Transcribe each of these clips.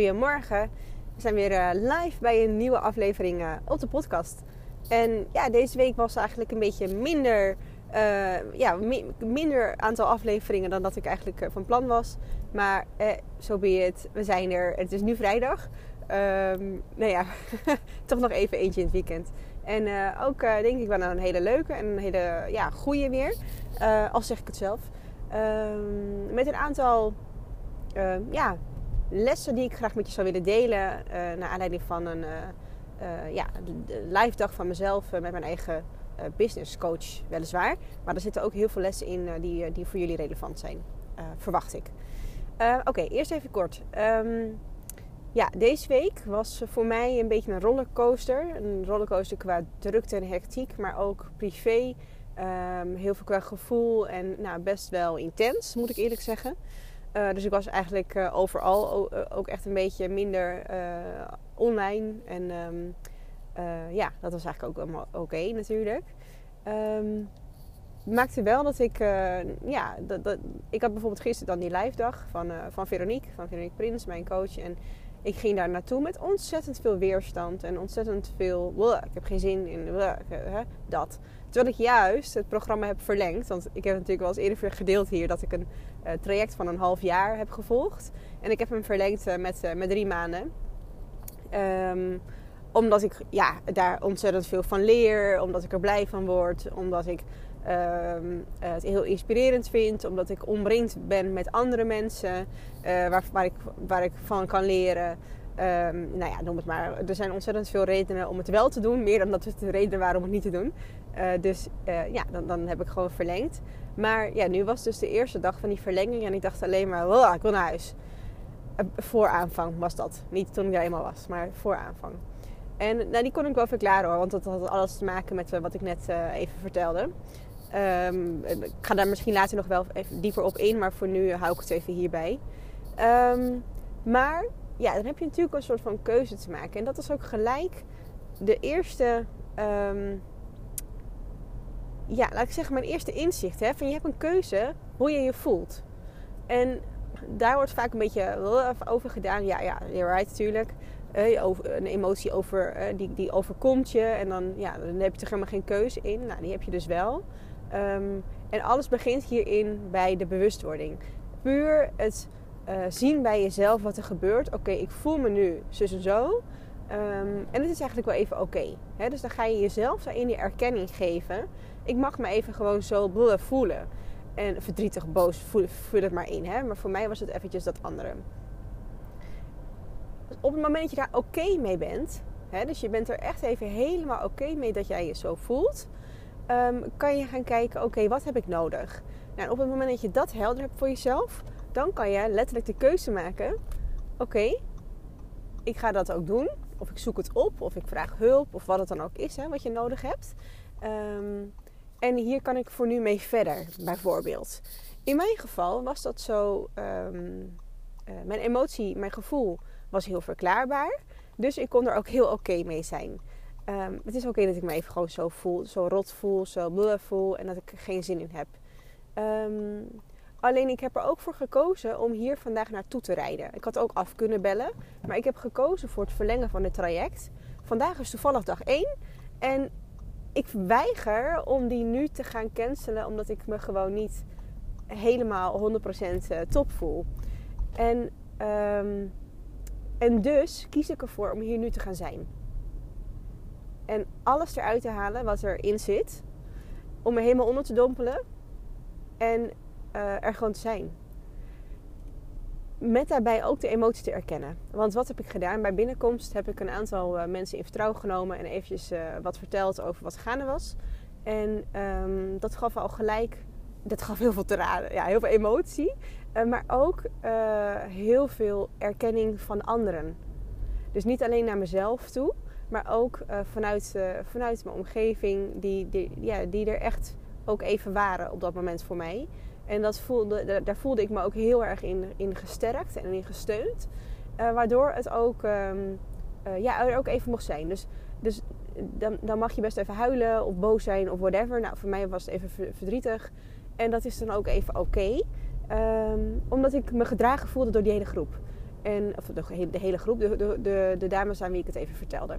Goedemorgen. We zijn weer uh, live bij een nieuwe aflevering uh, op de podcast. En ja, deze week was eigenlijk een beetje minder, uh, ja, mi minder aantal afleveringen dan dat ik eigenlijk van plan was. Maar zo be het. We zijn er. Het is nu vrijdag. Um, nou ja, toch nog even eentje in het weekend. En ook denk ik wel een hele leuke en een hele ja, goede weer. al zeg ik het zelf. Um, met een aantal ja, lessen die ik graag met je zou willen delen. Uh, naar aanleiding van een uh, uh, ja, live dag van mezelf met mijn eigen business coach, weliswaar. Maar er zitten ook heel veel lessen in die, die voor jullie relevant zijn, verwacht ik. Oké, eerst even kort. Um, ja, deze week was voor mij een beetje een rollercoaster. Een rollercoaster qua drukte en hectiek, maar ook privé. Um, heel veel qua gevoel en nou, best wel intens, moet ik eerlijk zeggen. Uh, dus ik was eigenlijk uh, overal uh, ook echt een beetje minder online. En um, ja, dat was eigenlijk ook oké natuurlijk. Um, maakte wel dat ik, ja, dat, ik had bijvoorbeeld gisteren dan die live dag van, van Veronique, van Veronique Prins, mijn coach. En ik ging daar naartoe met ontzettend veel weerstand en ontzettend veel, ik heb geen zin in dat. Terwijl ik juist het programma heb verlengd. Want ik heb natuurlijk wel eens eerder gedeeld hier dat ik een traject van een half jaar heb gevolgd. En ik heb hem verlengd uh, met, uh, met drie maanden. Um, omdat ik ja, daar ontzettend veel van leer. Omdat ik er blij van word. Omdat ik um, het heel inspirerend vind. Omdat ik omringd ben met andere mensen. waar, waar, ik, waar ik van kan leren. Um, nou ja, noem het maar. Er zijn ontzettend veel redenen om het wel te doen. Meer dan dat het de waren om het niet te doen. Uh, dus uh, ja, dan, dan heb ik gewoon verlengd. Maar ja, nu was dus de eerste dag van die verlenging. En ik dacht alleen maar, ik wil naar huis. Uh, voor aanvang was dat. Niet toen ik daar eenmaal was, maar voor aanvang. En nou, die kon ik wel verklaren hoor. Want dat had alles te maken met wat ik net even vertelde. Um, ik ga daar misschien later nog wel even dieper op in. Maar voor nu hou ik het even hierbij. Um, maar ja, dan heb je natuurlijk een soort van keuze te maken. En dat is ook gelijk de eerste, um, ja, laat ik zeggen, mijn eerste inzicht. Hè, van je hebt een keuze hoe je je voelt. En daar wordt vaak een beetje over gedaan. Ja, ja, you're right natuurlijk. Uh, over, een emotie over, uh, die, die overkomt je. En dan, ja, dan heb je er helemaal geen keuze in. Nou, die heb je dus wel. Um, en alles begint hierin bij de bewustwording. Puur het uh, zien bij jezelf wat er gebeurt. Oké, ik voel me nu zus en zo. Um, en het is eigenlijk wel even oké. Dus dan ga je jezelf daarin die erkenning geven. Ik mag me even gewoon zo voelen. En verdrietig, boos, voel, voel het maar in. Hè? Maar voor mij was het eventjes dat andere. Op het moment dat je daar oké mee bent, hè, dus je bent er echt even helemaal oké mee dat jij je zo voelt, um, kan je gaan kijken: oké, wat heb ik nodig? Nou, op het moment dat je dat helder hebt voor jezelf, dan kan je letterlijk de keuze maken: oké, ik ga dat ook doen. Of ik zoek het op, of ik vraag hulp, of wat het dan ook is hè, wat je nodig hebt. Um, en hier kan ik voor nu mee verder, bijvoorbeeld. In mijn geval was dat zo. Um, uh, mijn emotie, mijn gevoel was heel verklaarbaar. Dus ik kon er ook heel oké mee zijn. Um, het is oké dat ik me even gewoon zo voel, zo rot voel, zo bluff voel en dat ik er geen zin in heb. Um, Alleen ik heb er ook voor gekozen om hier vandaag naartoe te rijden. Ik had ook af kunnen bellen, maar ik heb gekozen voor het verlengen van het traject. Vandaag is toevallig dag 1 en ik weiger om die nu te gaan cancelen omdat ik me gewoon niet helemaal 100% eh, top voel. En, um, en dus kies ik ervoor om hier nu te gaan zijn. En alles eruit te halen wat erin zit. Om me helemaal onder te dompelen. En uh, er gewoon te zijn. Met daarbij ook de emotie te erkennen. Want wat heb ik gedaan? Bij binnenkomst heb ik een aantal uh, mensen in vertrouwen genomen en eventjes uh, wat verteld over wat gaande was. En um, dat gaf al gelijk, dat gaf heel veel te raden, ja, heel veel emotie. maar ook heel veel erkenning van anderen. Dus niet alleen naar mezelf toe, maar ook vanuit, vanuit mijn omgeving, die, die, ja, die er echt ook even waren op dat moment voor mij. En dat voelde, daar voelde ik me ook heel erg in, in gesterkt en in gesteund. Uh, waardoor het ook, um, uh, ja, er ook even mocht zijn. Dus, dus dan, dan mag je best even huilen of boos zijn of whatever. Nou, voor mij was het even verdrietig. En dat is dan ook even oké. Um, omdat ik me gedragen voelde door die hele groep. En, of de, de hele groep, de, de, de dames aan wie ik het even vertelde.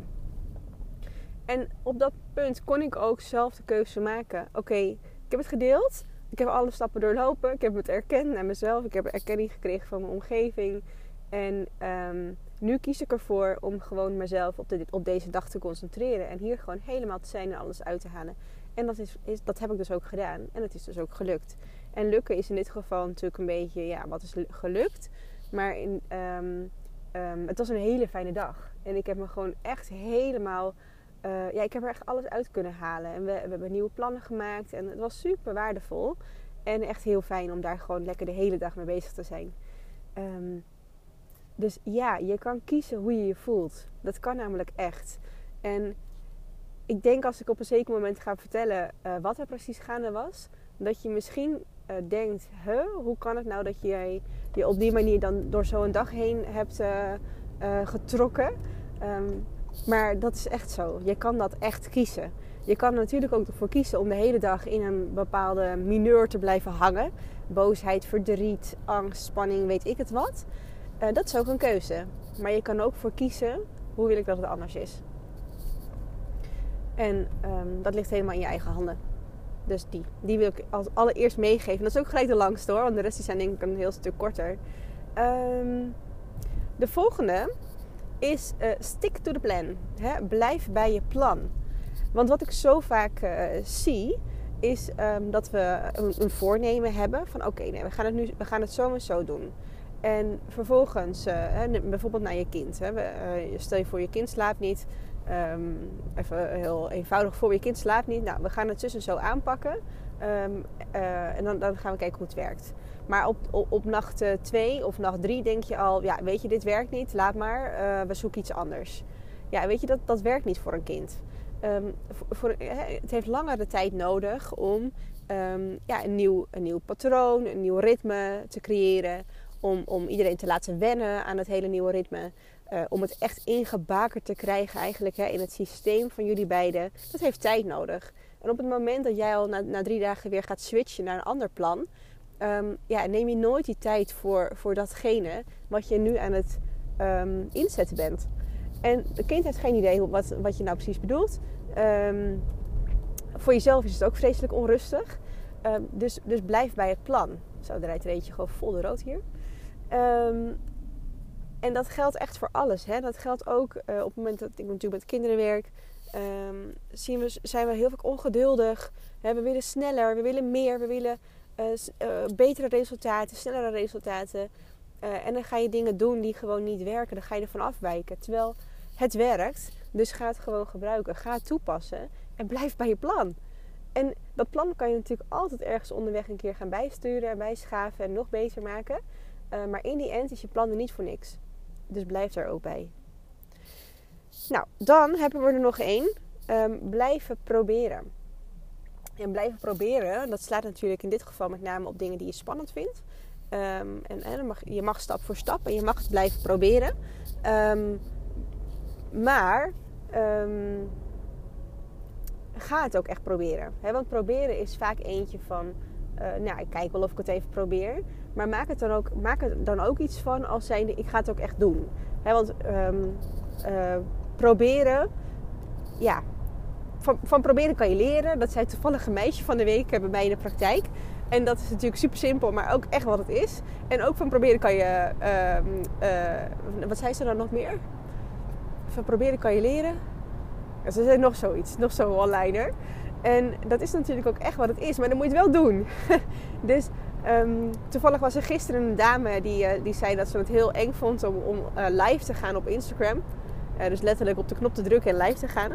En op dat punt kon ik ook zelf de keuze maken. Oké, ik heb het gedeeld. Ik heb alle stappen doorlopen. Ik heb het erkend naar mezelf. Ik heb erkenning gekregen van mijn omgeving. En um, nu kies ik ervoor om gewoon mezelf op, op deze dag te concentreren. En hier gewoon helemaal te zijn en alles uit te halen. En dat, is, dat heb ik dus ook gedaan. En het is dus ook gelukt. En lukken is in dit geval natuurlijk een beetje, ja, wat is gelukt? Maar in, um, um, het was een hele fijne dag. En ik heb me gewoon echt helemaal uh, ja, ik heb er echt alles uit kunnen halen. En we, we, hebben nieuwe plannen gemaakt. En het was super waardevol. En echt heel fijn om daar gewoon lekker de hele dag mee bezig te zijn. Um, dus ja, je kan kiezen hoe je je voelt. Dat kan namelijk echt. En ik denk als ik op een zeker moment ga vertellen uh, wat er precies gaande was, dat je misschien uh, denkt: huh, hoe kan het nou dat jij je op die manier dan door zo'n dag heen hebt getrokken? Um, maar dat is echt zo. Je kan dat echt kiezen. Je kan er natuurlijk ook ervoor kiezen om de hele dag in een bepaalde mineur te blijven hangen. Boosheid, verdriet, angst, spanning, weet ik het wat. Uh, dat is ook een keuze. Maar je kan ook voor kiezen hoe wil ik dat het anders is. En um, dat ligt helemaal in je eigen handen. Dus die, die wil ik als allereerst meegeven. Dat is ook gelijk de langste hoor, want de rest die zijn denk ik een heel stuk korter. Um, de volgende is uh, stick to the plan. Hè? Blijf bij je plan. Want wat ik zo vaak uh, zie, is um, dat we een, een, voornemen hebben van oké, nee, we gaan het nu we gaan het zo en zo doen. En vervolgens, hè, bijvoorbeeld naar je kind. Hè? Stel je voor je kind slaapt niet. Um, even heel eenvoudig voor je kind slaapt niet. Nou, we gaan het zus en zo aanpakken. Um, en dan, dan gaan we kijken hoe het werkt. Maar op, op, nacht 2 of nacht 3 denk je al, ja, weet je, dit werkt niet, laat maar, uh, we zoeken iets anders. Ja, weet je, dat, dat werkt niet voor een kind. Um, voor, voor, het heeft langere tijd nodig om um, ja, een, nieuw, een nieuw patroon, een nieuw ritme te creëren. Om, om iedereen te laten wennen aan het hele nieuwe ritme. Om het echt ingebakerd te krijgen eigenlijk hè, in het systeem van jullie beiden. Dat heeft tijd nodig. En op het moment dat jij al na, na drie dagen weer gaat switchen naar een ander plan um, ja, neem je nooit die tijd voor, voor datgene wat je nu aan het um, inzetten bent. En de kind heeft geen idee wat, wat je nou precies bedoelt. Um, voor jezelf is het ook vreselijk onrustig. dus, dus blijf bij het plan. Zo, rijdt er eentje gewoon vol de rood hier. en dat geldt echt voor alles. Hè? Dat geldt ook uh, op het moment dat ik natuurlijk met kinderen werk. zien we, zijn we heel vaak ongeduldig. We willen sneller, we willen meer, we willen betere resultaten, snellere resultaten. Uh, en dan ga je dingen doen die gewoon niet werken. Dan ga je ervan afwijken. Terwijl het werkt. Dus ga het gewoon gebruiken. Ga het toepassen. En blijf bij je plan. En dat plan kan je natuurlijk altijd ergens onderweg een keer gaan bijsturen en bijschaven en nog beter maken. Maar in die end is je plan er niet voor niks. Dus blijf daar ook bij. Nou, dan hebben we er nog één. Um, blijven proberen en blijven proberen. Dat slaat natuurlijk in dit geval met name op dingen die je spannend vindt. Um, en, en mag, je mag stap voor stap en je mag het blijven proberen. Um, maar um, ga het ook echt proberen. He, want proberen is vaak eentje van... Uh, nou, ik kijk wel of ik het even probeer. Maar maak, het dan ook, maak er dan ook iets van als zijnde... ik ga het ook echt doen. He, want uh, proberen... Ja, van, van proberen kan je leren. Dat zei toevallig een meisje van de week bij mij in de praktijk. En dat is natuurlijk super simpel, maar ook echt wat het is. En ook van proberen kan je. Uh, wat zei ze dan nog meer? Van proberen kan je leren. Ze zei nog zoiets, nog zo'n one-liner. En dat is natuurlijk ook echt wat het is, maar dan moet je het wel doen. dus um, toevallig was er gisteren een dame die, uh, die zei dat ze het heel eng vond om, om uh, live te gaan op Instagram. dus letterlijk op de knop te drukken en live te gaan.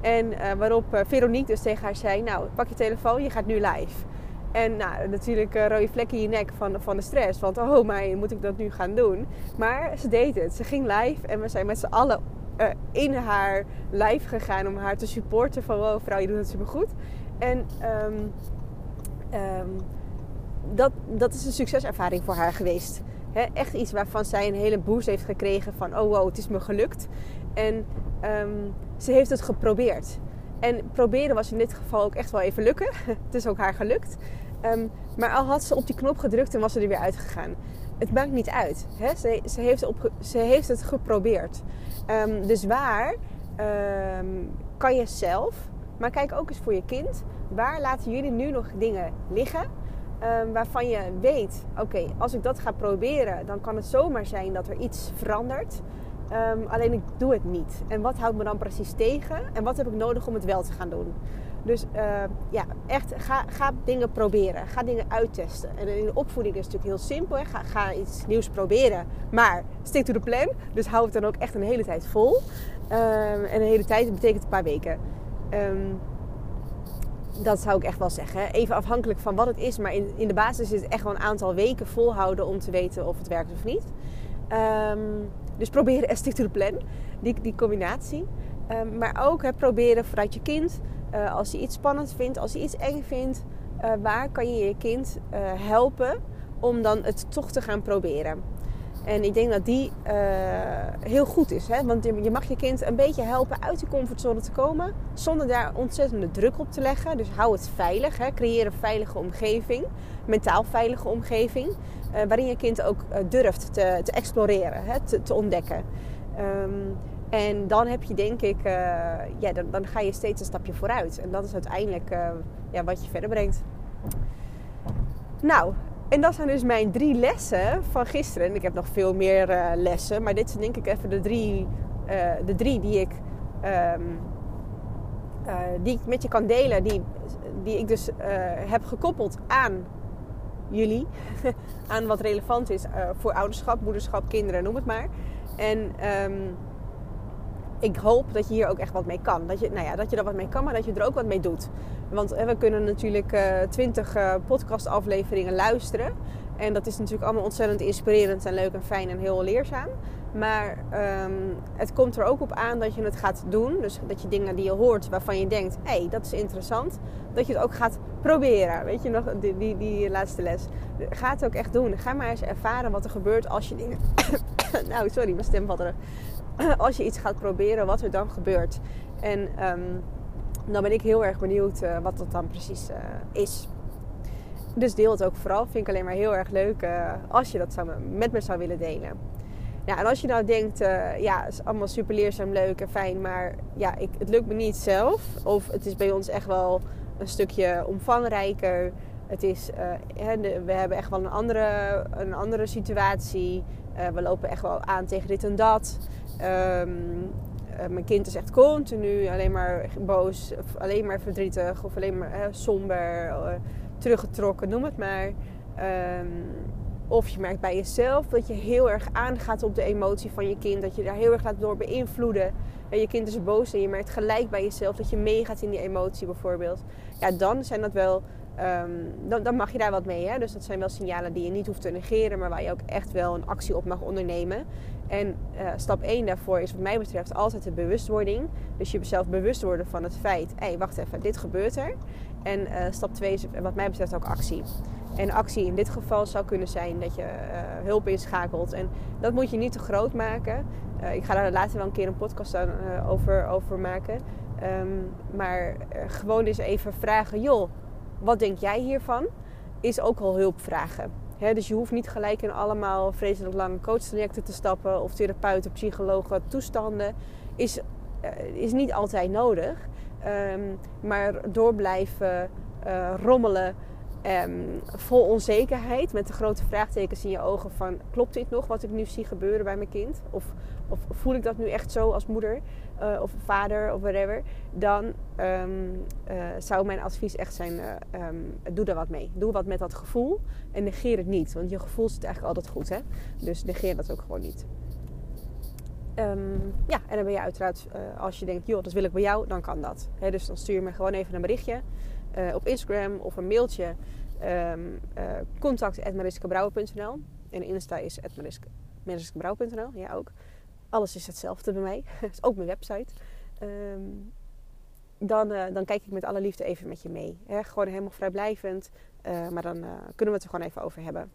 En uh, waarop uh, Veronique dus tegen haar zei: Nou, pak je telefoon, je gaat nu live. En nou, natuurlijk uh, rode vlek in je nek van, van de stress. Want oh, maar moet ik dat nu gaan doen? Maar ze deed het. Ze ging live en we zijn met z'n allen in haar live gegaan om haar te supporten. Van wow, vrouw, je doet het supergoed. En um, um, dat, dat is een succeservaring voor haar geweest. Echt iets waarvan zij een hele boost heeft gekregen van... oh wow, het is me gelukt. En um, ze heeft het geprobeerd. En proberen was in dit geval ook echt wel even lukken. het is ook haar gelukt. Ehm, maar al had ze op die knop gedrukt en was ze er weer uitgegaan. Het maakt niet uit. Hè? Ze, ze, heeft op, ze heeft het geprobeerd. Ehm, dus waar ehm, kan je zelf, maar kijk ook eens voor je kind. Waar laten jullie nu nog dingen liggen? waarvan je weet, oké, als ik dat ga proberen, dan kan het zomaar zijn dat er iets verandert. Alleen ik doe het niet. En wat houdt me dan precies tegen? En wat heb ik nodig om het wel te gaan doen? Dus uh, ja, echt ga, ga dingen proberen. Ga dingen uittesten. En in de opvoeding is het natuurlijk heel simpel. Hè? Ga, ga iets nieuws proberen. Maar stick to the plan. Dus hou het dan ook echt een hele tijd vol. Um, en een hele tijd betekent een paar weken. Dat zou ik echt wel zeggen. Even afhankelijk van wat het is. Maar in, in de basis is het echt wel een aantal weken volhouden om te weten of het werkt of niet. Um, dus proberen en stick to the plan. Die, die combinatie. maar ook proberen vanuit je kind uh, als je iets spannend vindt, als je iets eng vindt, uh, waar kan je je kind uh, helpen om dan het toch te gaan proberen? En ik denk dat die heel goed is. Hè? Want je mag je kind een beetje helpen uit die comfortzone te komen. Zonder daar ontzettende druk op te leggen. Dus hou het veilig. Hè? Creëer een veilige omgeving. Mentaal veilige omgeving. waarin je kind ook durft te, te exploreren. Hè? Te, te ontdekken. Um, en dan heb je denk ik, ja, dan, dan, ga je steeds een stapje vooruit. En dat is uiteindelijk ja, wat je verder brengt. Nou, en dat zijn dus mijn drie lessen van gisteren. En ik heb nog veel meer uh, lessen, maar dit zijn denk ik even de drie, de drie die, ik, um, die ik met je kan delen. Die, die ik dus heb gekoppeld aan jullie. aan wat relevant is voor ouderschap, moederschap, kinderen, noem het maar. En... Um, ik hoop dat je hier ook echt wat mee kan. Dat je, nou ja, dat je er wat mee kan, maar dat je er ook wat mee doet. Want we kunnen natuurlijk uh, 20 uh, podcastafleveringen luisteren. En dat is natuurlijk allemaal ontzettend inspirerend en leuk en fijn en heel leerzaam. Maar um, het komt er ook op aan dat je het gaat doen. Dus dat je dingen die je hoort waarvan je denkt: hé, hey, dat is interessant. Dat je het ook gaat proberen. Weet je nog, die, die, die laatste les. Ga het ook echt doen. Ga maar eens ervaren wat er gebeurt als je dingen. nou, sorry, mijn stem valt er. als je iets gaat proberen, wat er dan gebeurt. En um, dan ben ik heel erg benieuwd uh, wat dat dan precies uh, is. Dus deel het ook vooral. Vind ik alleen maar heel erg leuk uh, als je dat met me zou willen delen. Ja, en als je nou denkt, ja, het is allemaal super leerzaam, leuk en fijn, maar ja, ik, het lukt me niet zelf. Of het is bij ons echt wel een stukje omvangrijker. Het is, we hebben echt wel een andere, een andere situatie. we lopen echt wel aan tegen dit en dat. Um, mijn kind is echt continu alleen maar boos, of alleen maar verdrietig, of alleen maar somber, uh, teruggetrokken, noem het maar. Um, of je merkt bij jezelf dat je heel erg aangaat op de emotie van je kind, dat je daar heel erg laat door beïnvloeden. En je kind is boos en je merkt gelijk bij jezelf dat je meegaat in die emotie bijvoorbeeld. Ja, dan zijn dat wel Um, dan, dan, mag je daar wat mee. Hè? Dus dat zijn wel signalen die je niet hoeft te negeren, maar waar je ook echt wel een actie op mag ondernemen. En uh, stap 1 daarvoor is wat mij betreft altijd de bewustwording. Dus je jezelf bewust worden van het feit, hé, hey, wacht even, dit gebeurt er. En uh, stap 2 is wat mij betreft ook actie. En actie in dit geval zou kunnen zijn dat je uh, hulp inschakelt. En dat moet je niet te groot maken. ik ga daar later wel een keer een podcast over, over maken. Um, maar gewoon eens even vragen, joh wat denk jij hiervan? Is ook al hulp vragen. Dus je hoeft niet gelijk in allemaal vreselijk lange coachtrajecten te stappen of therapeuten, psychologen, toestanden. Is, uh, is niet altijd nodig. Um, maar door blijven uh, rommelen, um, vol onzekerheid, met de grote vraagtekens in je ogen van klopt dit nog wat ik nu zie gebeuren bij mijn kind? Of, of voel ik dat nu echt zo als moeder uh, of vader of whatever? Dan um, uh, zou mijn advies echt zijn, uh, um, doe daar wat mee. Doe wat met dat gevoel en negeer het niet. Want je gevoel zit eigenlijk altijd goed, hè? Dus negeer dat ook gewoon niet. Ja, en dan ben je uiteraard, als je denkt, joh, dat wil ik bij jou, dan kan dat. He, dus dan stuur me gewoon even een berichtje op Instagram of een mailtje. Um, contact.mariskebrouwer.nl En Insta is mariskebrouwer.nl, ja ook alles is hetzelfde bij mij. Dat is ook mijn website. Um, dan, uh, dan kijk ik met alle liefde even met je mee. Hè? Gewoon helemaal vrijblijvend. Uh, maar dan uh, kunnen we het er gewoon even over hebben.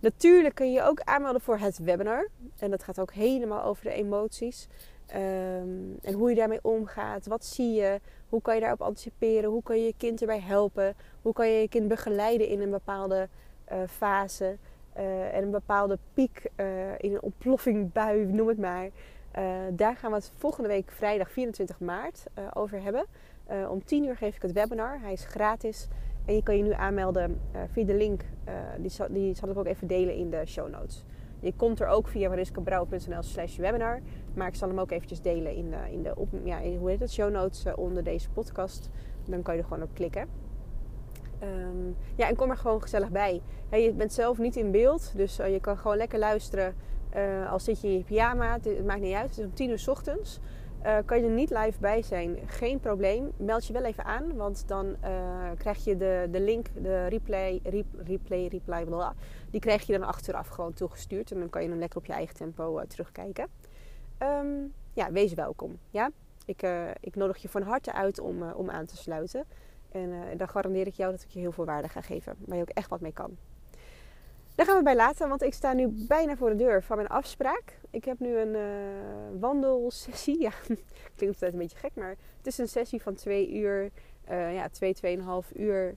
Natuurlijk kun je je ook aanmelden voor het webinar. En dat gaat ook helemaal over de emoties. Um, en hoe je daarmee omgaat. Wat zie je? Hoe kan je daarop anticiperen? Hoe kan je je kind erbij helpen? Hoe kan je je kind begeleiden in een bepaalde uh, fase? Uh, en een bepaalde piek in een ontploffingbui, noem het maar. daar gaan we het volgende week vrijdag 24 maart over hebben. om 10 uur geef ik het webinar. Hij is gratis. En je kan je nu aanmelden via de link. die, zal, die ik ook even delen in de show notes. Je komt er ook via mariskabrouw.nl slash webinar. Maar ik zal hem ook eventjes delen in de, in de op, ja, hoe heet het, show notes uh, onder deze podcast. Dan kan je er gewoon op klikken. Um, ja, en kom er gewoon gezellig bij. Je bent zelf niet in beeld, dus uh, je kan gewoon lekker luisteren. Uh, al zit je in je pyjama, het, maakt niet uit. Het is om 10 uur s ochtends. Kan je er niet live bij zijn, geen probleem. Meld je wel even aan, want dan krijg je de, de link, de replay, rep, replay, replay, bla, die krijg je dan achteraf gewoon toegestuurd. En dan kan je hem lekker op je eigen tempo terugkijken. Um, ja, wees welkom. Ja? Ik, ik nodig je van harte uit om, om aan te sluiten. En dan garandeer ik jou dat ik je heel veel waarde ga geven, waar je ook echt wat mee kan. Daar gaan we bij laten, want ik sta nu bijna voor de deur van mijn afspraak. Ik heb nu een wandelsessie. Ja, klinkt altijd een beetje gek, maar het is een sessie van twee uur, ja, twee, tweeënhalf uur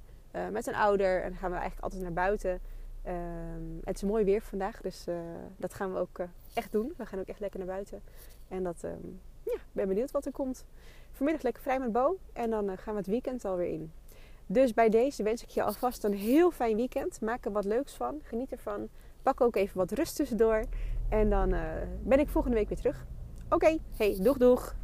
met een ouder. En dan gaan we eigenlijk altijd naar buiten. Um, het is mooi weer vandaag, dus dat gaan we ook echt doen. We gaan ook echt lekker naar buiten. En dat, um, ja, ben benieuwd wat er komt. Vanmiddag lekker vrij met Bo en dan gaan we het weekend alweer in. Dus bij deze wens ik je alvast een heel fijn weekend. Maak er wat leuks van. Geniet ervan. Pak ook even wat rust tussendoor. En dan uh, ben ik volgende week weer terug. Oké, hey, doeg doeg!